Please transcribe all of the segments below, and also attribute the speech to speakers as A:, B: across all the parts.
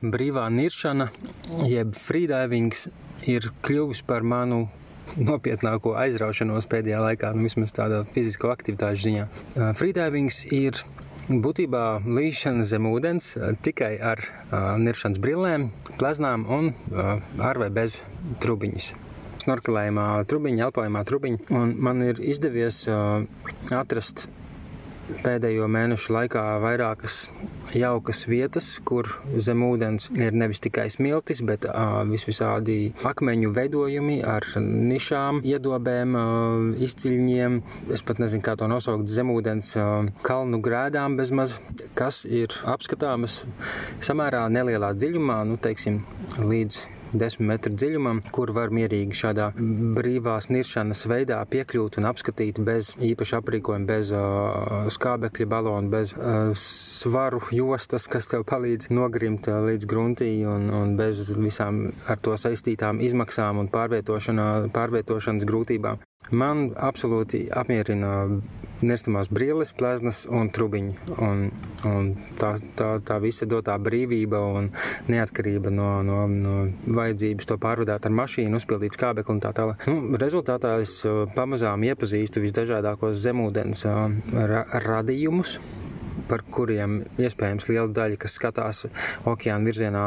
A: Brīvā niršana, jeb freedivings, ir kļuvis par manu nopietnāko aizraušanos pēdējā laikā, nu, vismaz tādā fizisko aktivitāšu ziņā. Freedivings ir būtībā līšana zem ūdens tikai ar niršanas brillēm, pleznām un ar vai bez trubiņas snorkelējumā trubiņa, elpojumā trubiņa. Un man ir izdevies uh, atrast pēdējo mēnešu laikā vairākas jaukas vietas, kur zem ūdens ir nevis tikai smiltis, bet visvisādi akmeņu veidojumi ar nišām, iedobēm, izciļņiem. Es pat nezinu, kā to nosaukt, zemūdens kalnu grēdām bezmaz, kas ir apskatāmas samērā nelielā dziļumā, nu, teiksim, līdz 10 metru dziļumam, kur var mierīgi šādā brīvās niršanas veidā piekļūt un apskatīt bez īpaša aprīkojuma, bez uh, skābekļa balona, bez uh, svaru jostas, kas tev palīdz nogrimt uh, līdz gruntī un, un bez visām ar to saistītām izmaksām un pārvietošanas grūtībām. Man absolūti apmierina nestamās brilles, pleznas un trubiņi. Un, un tā, tā, tā visa dotā brīvība un neatkarība no, no, no vajadzības to pārvadāt ar mašīnu, uzpildīt skābekli un tā tālāk. Nu, rezultātā es uh, pamazām iepazīstu visdažādākos zemūdens uh, ra radījumus par kuriem iespējams liela daļa, kas skatās okeāna virzienā,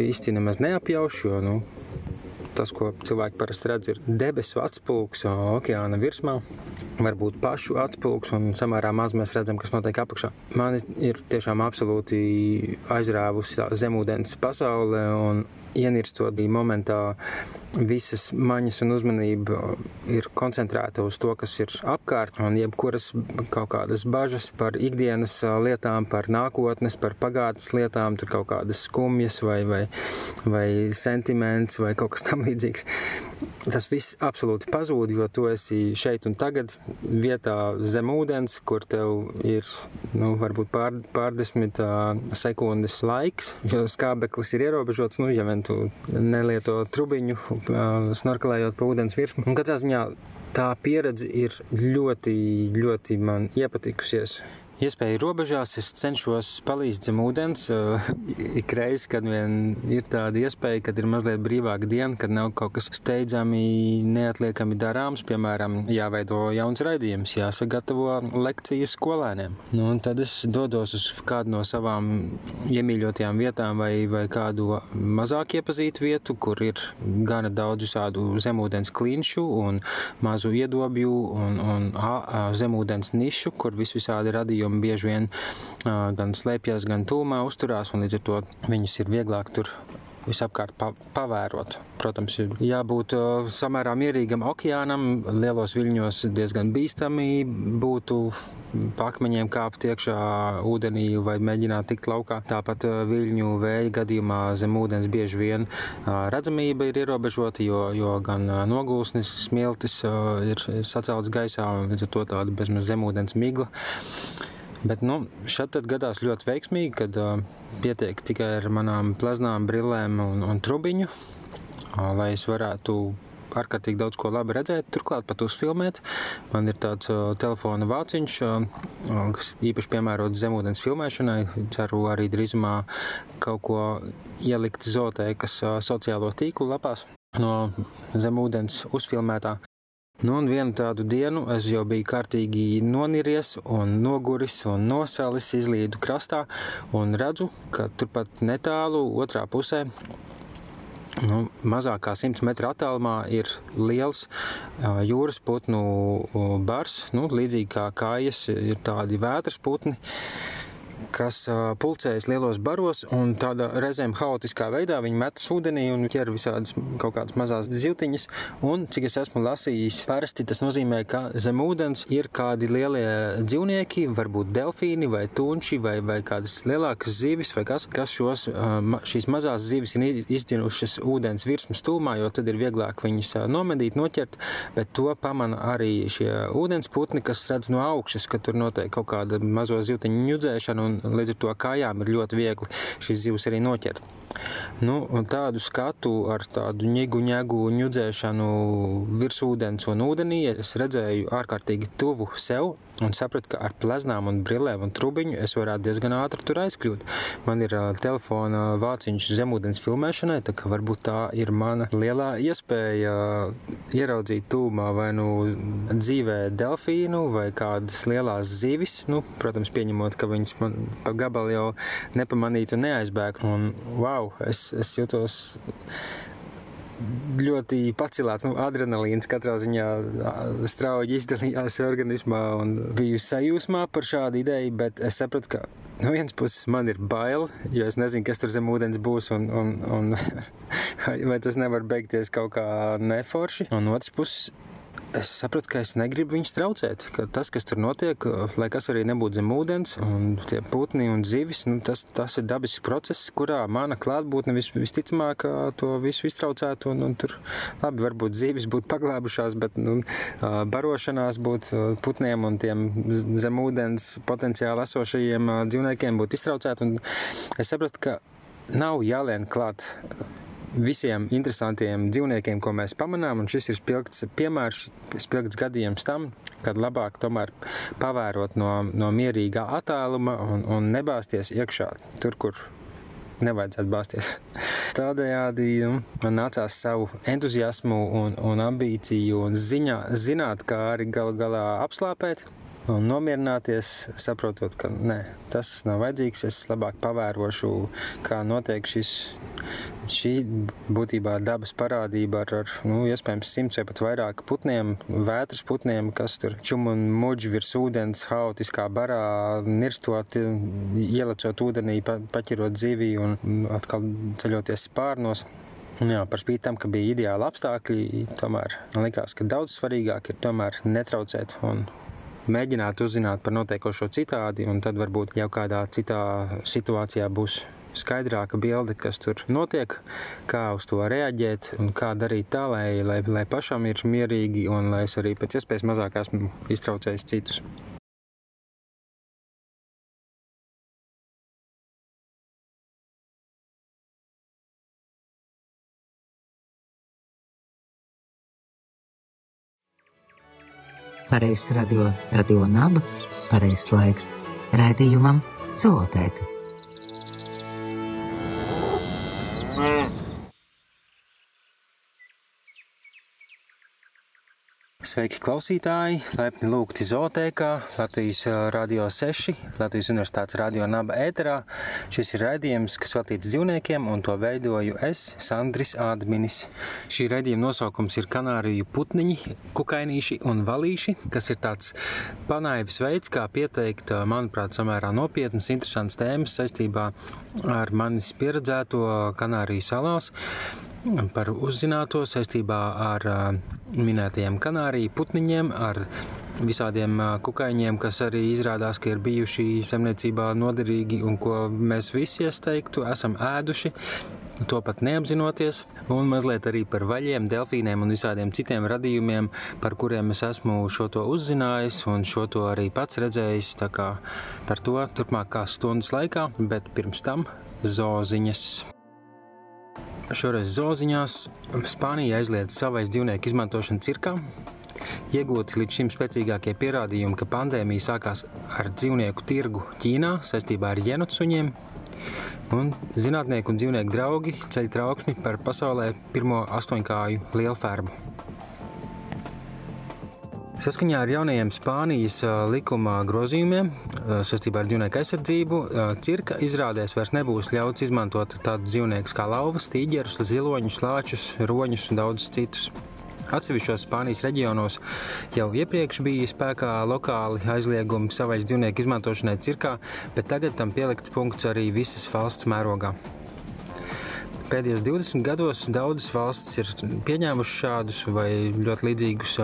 A: īsti nemaz neapjauš. Jo, nu, tas, ko cilvēki parasti redz, ir debesu atspūgs okeāna virsmā varbūt pašu atspūgs, un samērā maz mēs redzam, kas notiek apakšā. Mani ir tiešām absolūti aizrāvusi zemūdens pasaule, un ienirstot momentā visas maņas un uzmanība ir koncentrēta uz to, kas ir apkārt, un jebkuras kaut kādas bažas par ikdienas lietām, par nākotnes, par pagātnes lietām, tur kaut kādas skumjas vai, vai, vai sentiments vai kaut kas tam līdzīgs. Tas viss absolūti pazūd, jo tu esi šeit un tagad vietā zem ūdens, kur tev ir nu, varbūt pār, pārdesmit uh, sekundes laiks, jo skābeklis ir ierobežots, nu, ja vien tu nelieto trubiņu, snorkelējot pa ūdens virsmu. Un katrā ziņā tā pieredze ir ļoti, ļoti man iepatikusies iespēju robežās es cenšos palīdzēt zem ūdens. Ik reiz, kad vien ir tāda iespēja, kad ir mazliet brīvāka diena, kad nav kaut kas steidzami, neatliekami darāms, piemēram, jāveido jauns raidījums, jāsagatavo lekcijas skolēniem. Nu, tad es dodos uz kādu no savām iemīļotajām vietām vai, vai kādu mazāk iepazītu vietu, kur ir gana daudz visādu zemūdens klinšu un mazu iedobju un, un a, a, zemūdens nišu, kur visvisādi radījumi gadījumi bieži vien gan slēpjas, gan tūmā uzturās, un līdz ar to viņus ir vieglāk tur visapkārt pa, pavērot. Protams, ir jābūt samērā mierīgam okeānam, lielos viļņos diezgan bīstami būtu pa akmeņiem kāpt iekšā ūdenī vai mēģināt tikt laukā. Tāpat viļņu vēja gadījumā zem ūdens bieži vien redzamība ir ierobežota, jo, jo gan nogulsnis, smiltis ir sacelts gaisā un līdz ar to tāda bezmaz zemūdens migla. Bet nu, šeit gadās ļoti veiksmīgi, kad uh, pietiek tikai ar manām pleznām, brillēm un, un trubiņu, uh, lai es varētu ārkārtīgi daudz ko labi redzēt, turklāt pat uzfilmēt. Man ir tāds uh, telefona vāciņš, uh, kas īpaši piemērots zemūdens filmēšanai. Ceru arī drīzumā kaut ko ielikt zootēkas uh, sociālo tīklu lapās no zemūdens uzfilmētā. Nu, un vienu tādu dienu es jau biju kārtīgi noniries un noguris un nosalis, izlīdu krastā un redzu, ka turpat netālu otrā pusē Nu, mazāk kā 100 metru attālumā ir liels uh, jūras putnu bars. Nu, līdzīgi kā kājas, ir tādi vētras putni. Uh, kas pulcējas lielos baros un tādā reizēm haotiskā veidā viņi metas ūdenī un ķer visādas kaut kādas mazas zivtiņas. Un, cik es esmu lasījis, parasti tas nozīmē, ka zem ūdens ir kādi lielie dzīvnieki, varbūt delfīni vai tunči vai, vai kādas lielākas zivis vai kas, kas šos, šīs mazās zivis ir izdzinušas ūdens virsmas tūmā, jo tad ir vieglāk viņus nomedīt, noķert, bet to pamana arī šie ūdens putni, kas redz no augšas, ka tur notiek kaut kāda mazo zivtiņu ņudzēšana un līdz ar to kājām ir ļoti viegli šīs zivs arī noķert. Nu, tādu skatu ar tādu ņēgu, ņēgu ņudzēšanu virs ūdens un ūdenī es redzēju ārkārtīgi tuvu sev un sapratu, ka ar pleznām un brillēm un trubiņu es varētu diezgan ātri tur aizkļūt. Man ir uh, telefona vāciņš zemūdens filmēšanai, tā kā varbūt tā ir mana lielā iespēja ieraudzīt tūmā vai nu dzīvē delfīnu vai kādas lielās zivis. Nu, protams, pieņemot, ka viņas man pa gabalu jau nepamanītu un neaizbēgtu. Un wow, es, es jūtos ļoti pacelāts. Nu, adrenalīns katrā ziņā strauji izdalījās organismā un biju sajūsmā par šādu ideju, bet es sapratu, ka no vienas puses man ir bail, jo es nezinu, kas tur zem ūdens būs un, un, un vai tas nevar beigties kaut kā neforši. Un otrs puses es sapratu, ka es negribu viņus traucēt. Tas, kas tur notiek, lai kas arī nebūtu zem ūdens, un tie putni un zivis, nu, tas, tas ir dabisks process, kurā mana klātbūtne vis, visticamāk to visu iztraucētu. Un, un tur labi, varbūt zivis būtu paglābušās, bet nu, barošanās būtu putniem un tiem zem ūdens potenciāli esošajiem dzīvniekiem būtu iztraucēta. Es sapratu, ka nav jālien klāt visiem interesantiem dzīvniekiem, ko mēs pamanām. Šis ir spilgts piemērs, spilgts gadījums tam, kad labāk tomēr pavērot no, no mierīgā attāluma un, un nebāzties iekšā tur, kur nevajadzētu bāzties. Tādējādi nu, man nācās savu entuziasmu un, un ambīciju un ziņā, zināt, kā arī gal galā apslāpēt. Un nomierināties, saprotot, ka nē, tas nav vajadzīgs. Es labāk pavērošu, kā notiek šis Šī būtībā dabas parādība ar, ar nu, iespējams simts vai pat vairāk putniem, vētras putniem, kas tur čum un muģi virs ūdens, haotiskā barā, nirstot, ielecot ūdenī, pa, paķirot zivī un atkal ceļoties spārnos. Jā, par spīti tam, ka bija ideāli apstākļi, tomēr man likās, ka daudz svarīgāk ir netraucēt un mēģināt uzzināt par notiekošo citādi, un tad varbūt jau kādā citā situācijā būs skaidrāka bilde, kas tur notiek, kā uz to reaģēt un kā darīt tā, lai, lai, lai pašam ir mierīgi un lai es arī pēc iespējas mazāk esmu iztraucējis citus.
B: Pareizs radio, radio naba, pareizs laiks raidījumam Celotēta.
A: Sveiki, klausītāji! Laipni lūgti Zootēkā, Latvijas Radio 6, Latvijas Universitātes Radio Naba ēterā. Šis ir raidījums, kas veltīts dzīvniekiem, un to veidoju es, Sandris Ādminis. Šī raidījuma nosaukums ir Kanāriju putniņi, kukainīši un valīši, kas ir tāds panaivis veids, kā pieteikt, manuprāt, samērā nopietnas, interesants tēmas saistībā ar manis pieredzēto Kanāriju salās par uzzināto saistībā ar minētajiem kanāriju putniņiem, ar visādiem kukaiņiem, kas arī izrādās, ka ir bijuši zemniecībā noderīgi un ko mēs visi, es teiktu, esam ēduši. To pat neapzinoties, un mazliet arī par vaļiem, delfīniem un visādiem citiem radījumiem, par kuriem es esmu šo to uzzinājis un šo to arī pats redzējis. Tā kā par to turpmākās stundas laikā, bet pirms tam zooziņas. Šoreiz zoziņās Spānija aizliedz savais dzīvnieku izmantošanu cirkā. Iegūti līdz šim spēcīgākie pierādījumi, ka pandēmija sākās ar dzīvnieku tirgu Ķīnā saistībā ar jenotsuņiem. Un zinātnieki un dzīvnieku draugi ceļ trauksmi par pasaulē pirmo astoņkāju lielfērbu. Saskaņā ar jaunajiem Spānijas likuma grozījumiem saistībā ar dzīvnieku aizsardzību, cirka izrādēs vairs nebūs ļauts izmantot tādus dzīvniekus kā lauvas, tīģerus, ziloņus, lāčus, roņus un daudzus citus. Atsevišķos Spānijas reģionos jau iepriekš bija spēkā lokāli aizliegumi savai dzīvnieku izmantošanai cirkā, bet tagad tam pielikts punkts arī visas valsts mērogā. Pēdējos 20 gados daudzas valstis ir pieņēmušas šādus vai ļoti līdzīgus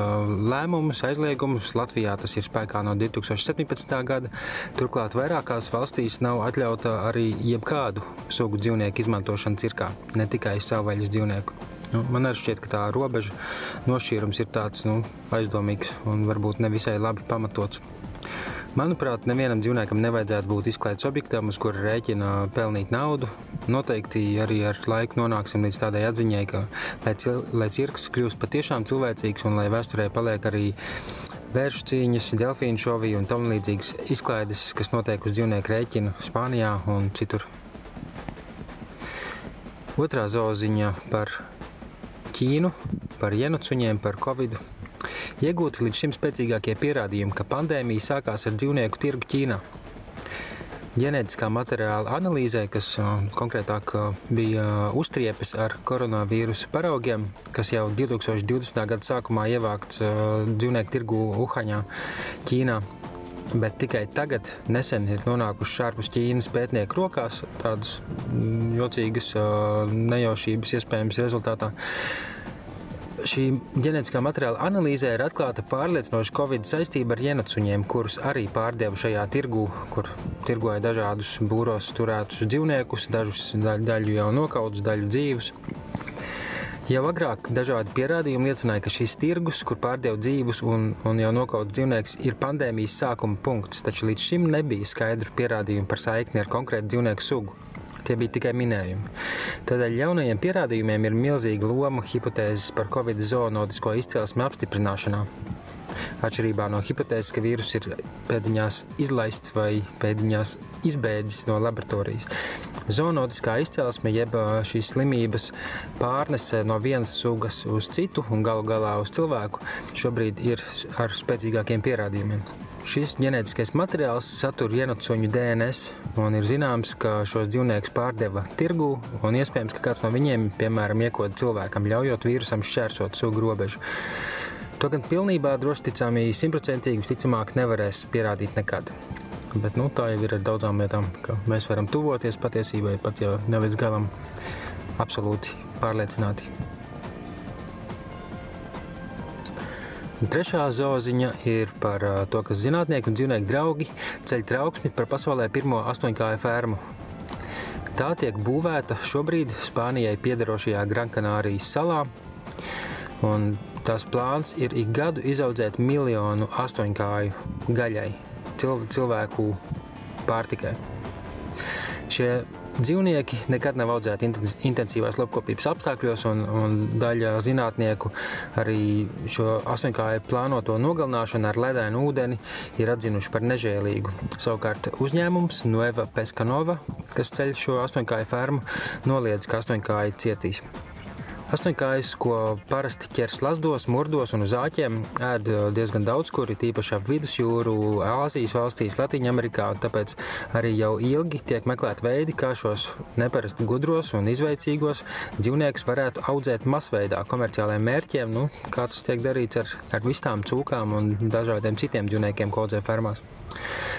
A: lēmumus, aizliegumus. Latvijā tas ir spēkā no 2017. gada. Turklāt vairākās valstīs nav atļauta arī jebkādu sugu dzīvnieku izmantošana cirkā, ne tikai savvaļas dzīvnieku. Nu, man arī šķiet, ka tā robeža nošķīrums ir tāds nu, aizdomīgs un varbūt nevisai labi pamatots. Manuprāt, nevienam dzīvniekam nevajadzētu būt izklaides objektam, uz kura rēķina pelnīt naudu. Noteikti arī ar laiku nonāksim līdz tādai atziņai, ka, lai, cil, lai cirks kļūst patiešām cilvēcīgs un lai vēsturē paliek arī vēršu cīņas, delfīnu šoviju un tam līdzīgas izklaides, kas notiek uz dzīvnieku rēķina Spānijā un citur. Otrā zoziņa par Ķīnu, par jenocuņiem, par Covid. Iegūti līdz šim spēcīgākie pierādījumi, ka pandēmija sākās ar dzīvnieku tirgu Ķīnā ģenētiskā materiāla analīzē, kas konkrētāk bija uztriepes ar koronavīrusa paraugiem, kas jau 2020. gada sākumā ievākts dzīvnieku tirgu Uhaņā, Ķīnā. Bet tikai tagad, nesen ir nonākuši ārpus Ķīnas pētnieku rokās, tādas jocīgas nejaušības iespējams rezultātā šī ģenētiskā materiāla analīzē ir atklāta pārliecinoša Covid saistība ar jenocuņiem, kurus arī pārdeva šajā tirgu, kur tirgoja dažādus būros turētus dzīvniekus, dažus daļu jau nokautus, daļu dzīvus. Jau agrāk dažādi pierādījumi liecināja, ka šis tirgus, kur pārdeva dzīvus un, un jau nokauts dzīvnieks, ir pandēmijas sākuma punkts, taču līdz šim nebija skaidru pierādījumu par saikni ar konkrētu dzīvnieku sugu. Tie bija tikai minējumi. Tādēļ jaunajiem pierādījumiem ir milzīga loma hipotēzes par covid zoonotisko izcelsmi apstiprināšanā. Atšķirībā no hipotēzes, ka vīrus ir pēdiņās izlaists vai pēdiņās izbēdzis no laboratorijas. Zoonotiskā izcelsme, jeb šīs slimības pārnese no vienas sugas uz citu un galu galā uz cilvēku, šobrīd ir ar spēcīgākiem pierādījumiem. Šis ģenētiskais materiāls satur ienācuņu DNS, un ir zināms, ka šos dzīvniekus pārdeva tirgū, un iespējams, ka kāds no viņiem, piemēram, iekoda cilvēkam, ļaujot vīrusam šķērsot sugu robežu. To gan pilnībā droši ticami, simtprocentīgi visticamāk nevarēs pierādīt nekad. Bet nu, tā jau ir ar daudzām lietām, ka mēs varam tuvoties patiesībai, pat jau ne līdz galam absolūti pārliecināti. Trešā zoziņa ir par to, ka zinātnieki un dzīvnieku draugi ceļ trauksmi par pasaulē pirmo astoņkāju fermu. Tā tiek būvēta šobrīd Spānijai piederošajā Grankanārijas salā. Un tās plāns ir ik gadu izaudzēt miljonu astoņkāju gaļai, cilvēku pārtikai. Šie Dzīvnieki nekad nav audzēti intensīvās lopkopības apstākļos, un, un daļa zinātnieku arī šo astoņkāju plānoto nogalināšanu ar ledainu ūdeni ir atzinuši par nežēlīgu. Savukārt uzņēmums Nueva Peskanova, kas ceļ šo astoņkāju fermu, noliedz, ka astoņkāji cietīs. Astoņkājs, ko parasti ķer slazdos, murdos un uz āķiem, ēd uh, diezgan daudz, kur ir tīpaši ap vidusjūru, Āzijas valstīs, Latvijā. Tāpēc arī jau ilgi tiek meklēti veidi, kā šos neparasti gudros un izveicīgos dzīvniekus varētu audzēt masveidā, komerciāliem mērķiem, nu, kā tas tiek darīts ar, ar vistām, cūkām un dažādiem citiem dzīvniekiem, ko audzē fermās.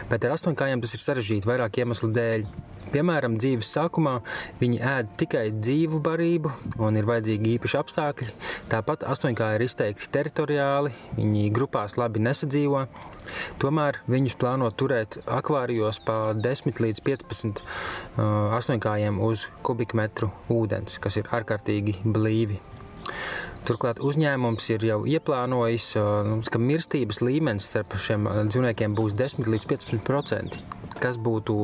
A: Bet ar astoņkājiem tas ir sarežģīti vairāk iemeslu dēļ. Piemēram, dzīves sākumā viņi ēd tikai dzīvu barību un ir vajadzīgi īpaši apstākļi. Tāpat astoņkāji ir izteikti teritoriāli, viņi grupās labi nesadzīvo. Tomēr viņus plāno turēt akvārijos pa 10 līdz 15 uh, astoņkājiem uz kubikmetru ūdens, kas ir ārkārtīgi blīvi. Turklāt uzņēmums ir jau ieplānojis, uh, ka mirstības līmenis starp šiem dzīvniekiem būs 10 līdz 15%, kas būtu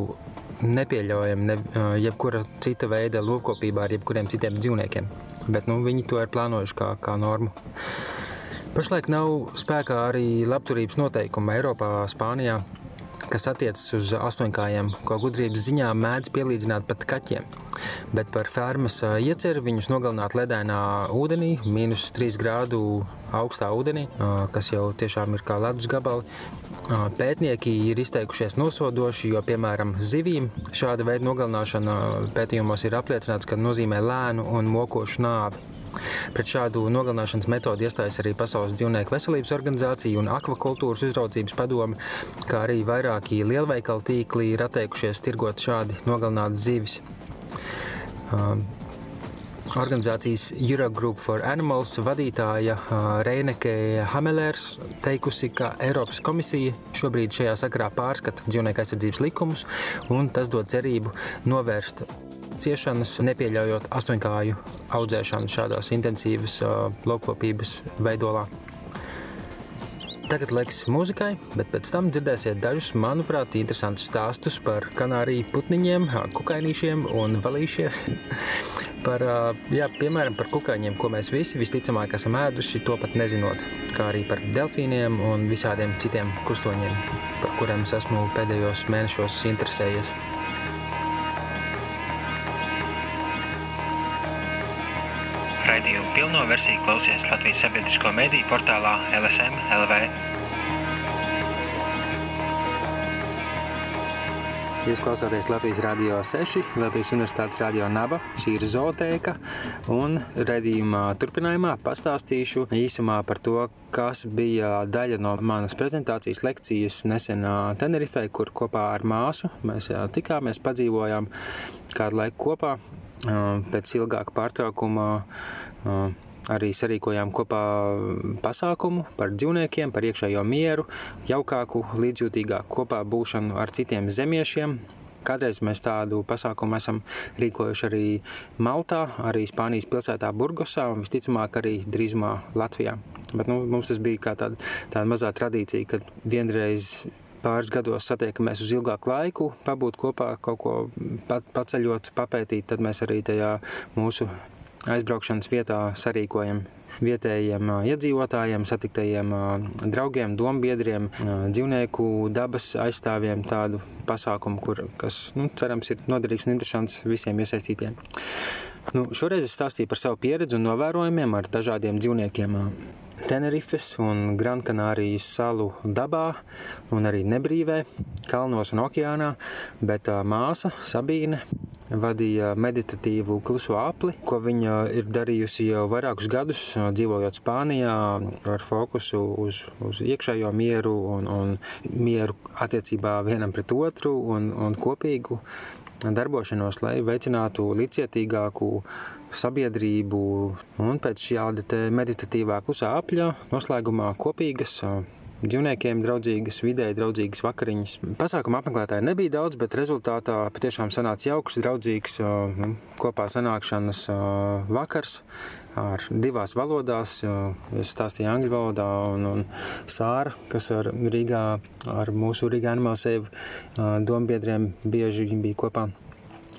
A: nepieļaujami ne, jebkura cita veida lopkopībā ar jebkuriem citiem dzīvniekiem. Bet nu, viņi to ir plānojuši kā, kā normu. Pašlaik nav spēkā arī labturības noteikumi Eiropā, Spānijā, kas attiecas uz astoņkājiem, ko gudrības ziņā mēdz pielīdzināt pat kaķiem. Bet par fermas ieceru viņus nogalināt ledainā ūdenī, mīnus 3 grādu augstā ūdenī, kas jau tiešām ir kā ledus gabali, Pētnieki ir izteikušies nosodoši, jo, piemēram, zivīm šāda veida nogalināšana pētījumos ir apliecināts, ka nozīmē lēnu un mokošu nāvi. Pret šādu nogalināšanas metodi iestājas arī Pasaules dzīvnieku veselības organizācija un akvakultūras uzraudzības padome, kā arī vairāki lielveikalu tīkli ir atteikušies tirgot šādi nogalinātas zivis. Organizācijas Eurogroup for Animals vadītāja Reineke Hamelers teikusi, ka Eiropas komisija šobrīd šajā sakarā pārskata dzīvnieku aizsardzības likumus, un tas dod cerību novērst ciešanas, nepieļaujot astoņkāju audzēšanu šādās intensīvas laukopības veidolā. Tagad laiks mūzikai, bet pēc tam dzirdēsiet dažus, manuprāt, interesantus stāstus par kanāriju putniņiem, kukainīšiem un valīšiem. Par, jā, piemēram, par kukaiņiem, ko mēs visi visticamāk esam ēduši, to pat nezinot. Kā arī par delfīniem un visādiem citiem kustoņiem, par kuriem es esmu pēdējos mēnešos interesējies.
C: Raidījumu pilno versiju klausies Latvijas sabiedrisko mediju portālā LSM LV.
A: Jūs klausāties Latvijas Rādio 6, Latvijas Universitātes Radio Naba. Šī ir zootēka. Un redzējumā turpinājumā pastāstīšu īsumā par to, kas bija daļa no manas prezentācijas lekcijas nesen Tenerifē, kur kopā ar māsu mēs tikāmies, padzīvojām kādu laiku kopā. Pēc ilgāka pārtraukuma arī sarīkojām kopā pasākumu par dzīvniekiem, par iekšējo mieru, jaukāku, līdzjūtīgāku kopā būšanu ar citiem zemiešiem. Kādreiz mēs tādu pasākumu esam rīkojuši arī Maltā, arī Spānijas pilsētā Burgosā un visticamāk arī drīzumā Latvijā. Bet, nu, mums tas bija kā tāda, tāda mazā tradīcija, kad vienreiz pāris gados satiekamies uz ilgāku laiku, pabūt kopā, kaut ko paceļot, papētīt, tad mēs arī tajā mūsu aizbraukšanas vietā sarīkojam vietējiem iedzīvotājiem, satiktajiem draugiem, dombiedriem, dzīvnieku dabas aizstāvjiem tādu pasākumu, kur, kas, nu, cerams, ir noderīgs un interesants visiem iesaistītiem. Nu, šoreiz es stāstīju par savu pieredzi un novērojumiem ar dažādiem dzīvniekiem Tenerifes un Grankanārijas salu dabā un arī nebrīvē, kalnos un okeānā, bet māsa Sabīne vadīja meditatīvu kluso apli, ko viņa ir darījusi jau vairākus gadus, dzīvojot Spānijā, ar fokusu uz, uz iekšējo mieru un, un mieru attiecībā vienam pret otru un, un kopīgu darbošanos, lai veicinātu līdzcietīgāku sabiedrību. Un pēc šāda meditatīvā klusā apļa noslēgumā kopīgas dzīvniekiem draudzīgas, vidēji draudzīgas vakariņas. Pasākuma apmeklētāji nebija daudz, bet rezultātā patiešām sanāca jauks, draudzīgs nu, kopā sanākšanas vakars ar divās valodās. Es stāstīju angļu valodā, un, un Sāra, kas ar Rīgā, ar mūsu Rīgā Save dombiedriem bieži bija kopā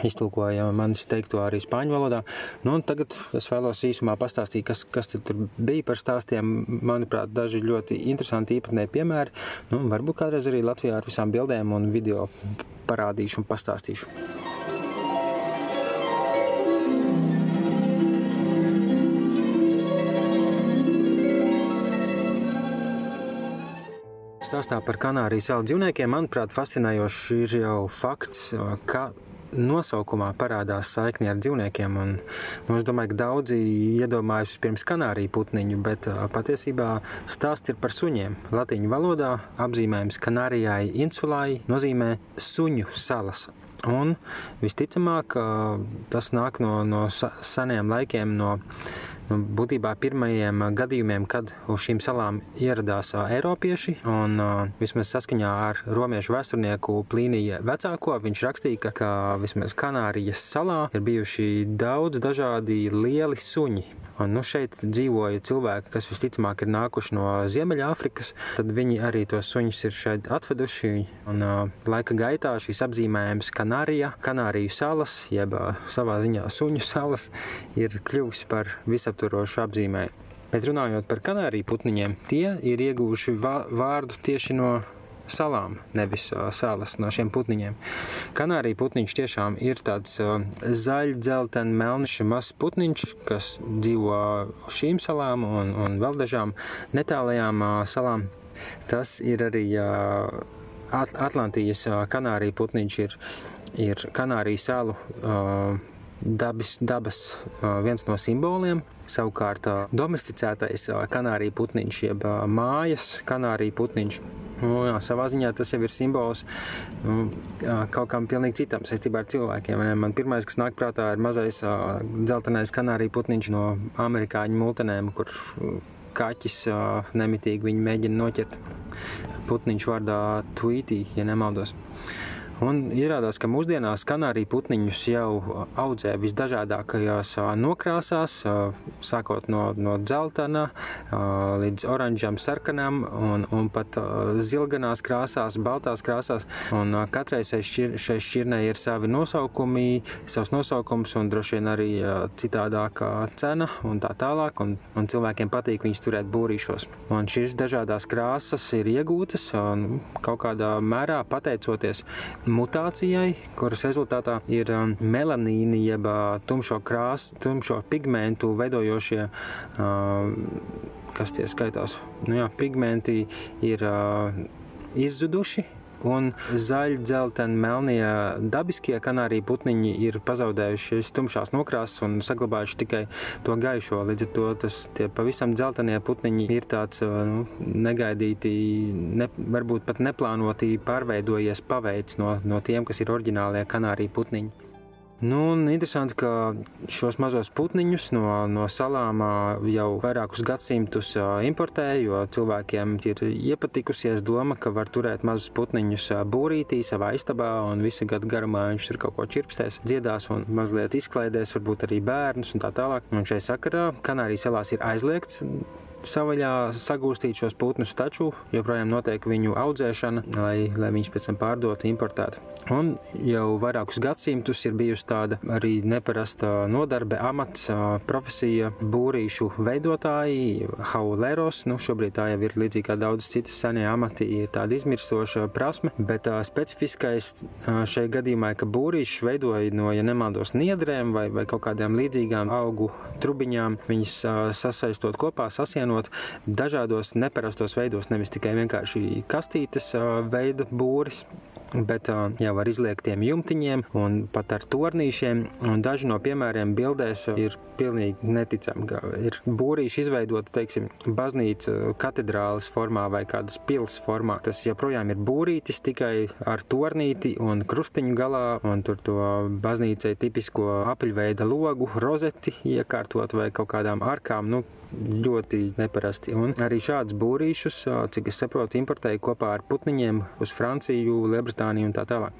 A: iztulkoja manis teikto arī spāņu valodā. Nu, tagad es vēlos īsumā pastāstīt, kas, kas tur bija par stāstiem. Manuprāt, daži ļoti interesanti īpatnēji piemēri. Nu, varbūt kādreiz arī Latvijā ar visām bildēm un video parādīšu un pastāstīšu. Stāstā par Kanārijas salu dzīvniekiem, manuprāt, fascinējošs ir jau fakts, ka nosaukumā parādās saikni ar dzīvniekiem. Un, nu, es domāju, ka daudzi iedomājas pirms kanāriju putniņu, bet patiesībā stāsts ir par suņiem. Latīņu valodā apzīmējums Kanārijai insulai nozīmē suņu salas. Un visticamāk, tas nāk no, no seniem laikiem, no būtībā pirmajiem gadījumiem, kad uz šīm salām ieradās Eiropieši. Un, vismaz saskaņā ar romiešu vēsturnieku Plīniju vecāko, viņš rakstīja, ka vismaz Kanārijas salā ir bijuši daudz dažādi lieli suņi. Un, nu, šeit dzīvoja cilvēki, kas visticamāk ir nākuši no Ziemeļāfrikas. Tad viņi arī tos suņus ir šeit atveduši. Un, uh, laika gaitā šīs apzīmējums Kanārija, Kanāriju salas, jeb uh, savā ziņā suņu salas, ir kļuvusi par visaptvarošu apzīmējumu. Bet runājot par kanāriju putniņiem, tie ir ieguvuši vārdu tieši no salām, nevis salas no šiem putniņiem. Kanārija putniņš tiešām ir tāds zaļš, dzeltens, melns, mazs putniņš, kas dzīvo uz šīm salām un, un vēl dažām netālajām salām. Tas ir arī Atlantijas kanārija putniņš, ir, ir Kanārijas salu. Uh, dabas, viens no simboliem. Savukārt, domesticētais kanārija putniņš, jeb mājas kanārija putniņš, nu, jā, savā ziņā tas jau ir simbols nu, kaut kam pilnīgi citam saistībā ar cilvēkiem. Man pirmais, kas nāk prātā, ir mazais dzeltenais kanārija putniņš no amerikāņu multenēm, kur kaķis nemitīgi viņu mēģina noķert. Putniņš vārdā Tweetī, ja nemaldos. Un izrādās, ka mūsdienās kanāriju putniņus jau audzē visdažādākajās nokrāsās, sākot no, no dzeltena līdz oranžam, sarkanam un, un pat zilganās krāsās, baltās krāsās. Un katrai šķir, šai šķirnei ir savi nosaukumi, savs nosaukums un droši vien arī citādākā cena un tā tālāk. Un, un cilvēkiem patīk viņus turēt būrīšos. Un šīs dažādās krāsas ir iegūtas kaut kādā mērā pateicoties mutācijai, kuras rezultātā ir melanīni, jeb tumšo krāsu, tumšo pigmentu veidojošie. Kas tie skaitās? Nu jā, pigmenti ir uh, izzuduši, un zaļi, dzelteni, melnie dabiskie kanāriju putniņi ir pazaudējuši tumšās nokrāsas un saglabājuši tikai to gaišo. Līdz ar to tas pavisam dzeltenie putniņi ir tāds nu, negaidīti, ne, varbūt pat neplānoti pārveidojies paveids no, no tiem, kas ir oriģinālie kanāriju putniņi. Nu, interesanti, ka šos mazos putniņus no, no salām jau vairākus gadsimtus importē, jo cilvēkiem ir iepatikusies doma, ka var turēt mazus putniņus būrītī savā istabā un visu gadu garumā viņš tur kaut ko čirpstēs, dziedās un mazliet izklaidēs, varbūt arī bērnus un tā tālāk. Un šai sakarā Kanārijas salās ir aizliegts savaļā sagūstīt šos putnus, taču joprojām notiek viņu audzēšana, lai, lai viņus pēc tam pārdotu, importētu. Un jau vairākus gadsimtus ir bijusi tāda arī neparasta nodarbe, amats, profesija būrīšu veidotāji, hauleros. Nu, šobrīd tā jau ir līdzīgi kā daudzas citas senie amati, ir tāda izmirstoša prasme, bet tā specifiskais šajā gadījumā ir, ka būrīšus veidoja no, ja nemaldos, niedrēm vai, vai kaut kādām līdzīgām augu trubiņām, viņas sasaistot kopā, sasienot īstenot dažādos neparastos veidos, nevis tikai vienkārši kastītes veida būris, bet jau ar izliegtiem jumtiņiem un pat ar tornīšiem. Un daži no piemēriem bildēs ir pilnīgi neticami. Ir būrīši izveidota, teiksim, baznīca katedrāles formā vai kādas pils formā. Tas joprojām ir būrītis tikai ar tornīti un krustiņu galā, un tur to baznīcai tipisko apaļveida logu, rozeti iekārtot vai kaut kādām arkām. Nu, ļoti neparasti. Un arī šādus būrīšus, cik es saprotu, importēja kopā ar putniņiem uz Franciju, Lielbritāniju Lielbritāniju un tā tālāk.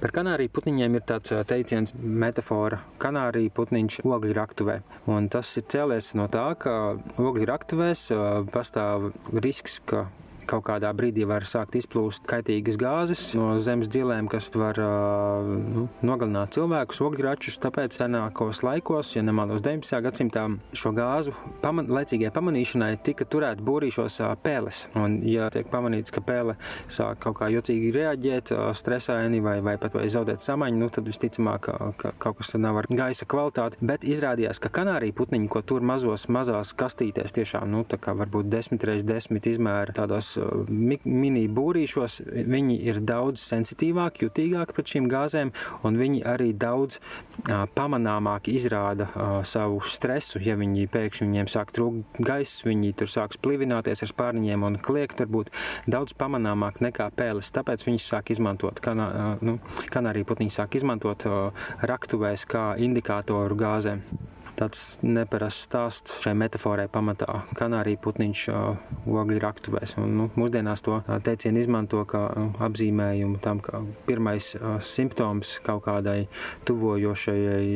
A: Par kanāriju putniņiem ir tāds teiciens, metafora. Kanārija putniņš ogļu raktuvē. Un tas ir cēlies no tā, ka ogļu raktuvēs pastāv risks, ka kaut kādā brīdī var sākt izplūst kaitīgas gāzes no zemes dziļiem, kas var uh, nu, nogalināt cilvēkus, ogļračus. Tāpēc senākos laikos, ja nemaldos 19. gadsimtā, šo gāzu paman laicīgai pamanīšanai tika turēta būrīšos uh, pēles. Un, ja tiek pamanīts, ka pēle sāk kaut kā jocīgi reaģēt, uh, stresaini vai, vai pat vai zaudēt samaņu, nu, tad visticamāk, ka, ka kaut kas nav ar gaisa kvalitāti. Bet izrādījās, ka kanārija putniņi, ko tur mazos, mazās kastītēs, tiešām, nu, varbūt 10 x 10 izmēra tādās mini būrīšos, viņi ir daudz sensitīvāki, jutīgāki pret šīm gāzēm, un viņi arī daudz pamanāmāk izrāda savu stresu. Ja viņi pēkšņi viņiem sāk trūkt gaiss, viņi tur sāks plivināties ar spārniņiem un kliegt, varbūt daudz pamanāmāk nekā pēles. Tāpēc viņi sāk izmantot, uh, nu, kanāriju putniņi sāk izmantot raktuvēs kā indikātoru gāzēm tāds neparasts stāsts šai metaforai pamatā. Kanārija putniņš ogļu raktuvēs. Un, nu, mūsdienās to teicienu izmanto kā apzīmējumu tam, ka pirmais simptoms kaut kādai tuvojošajai,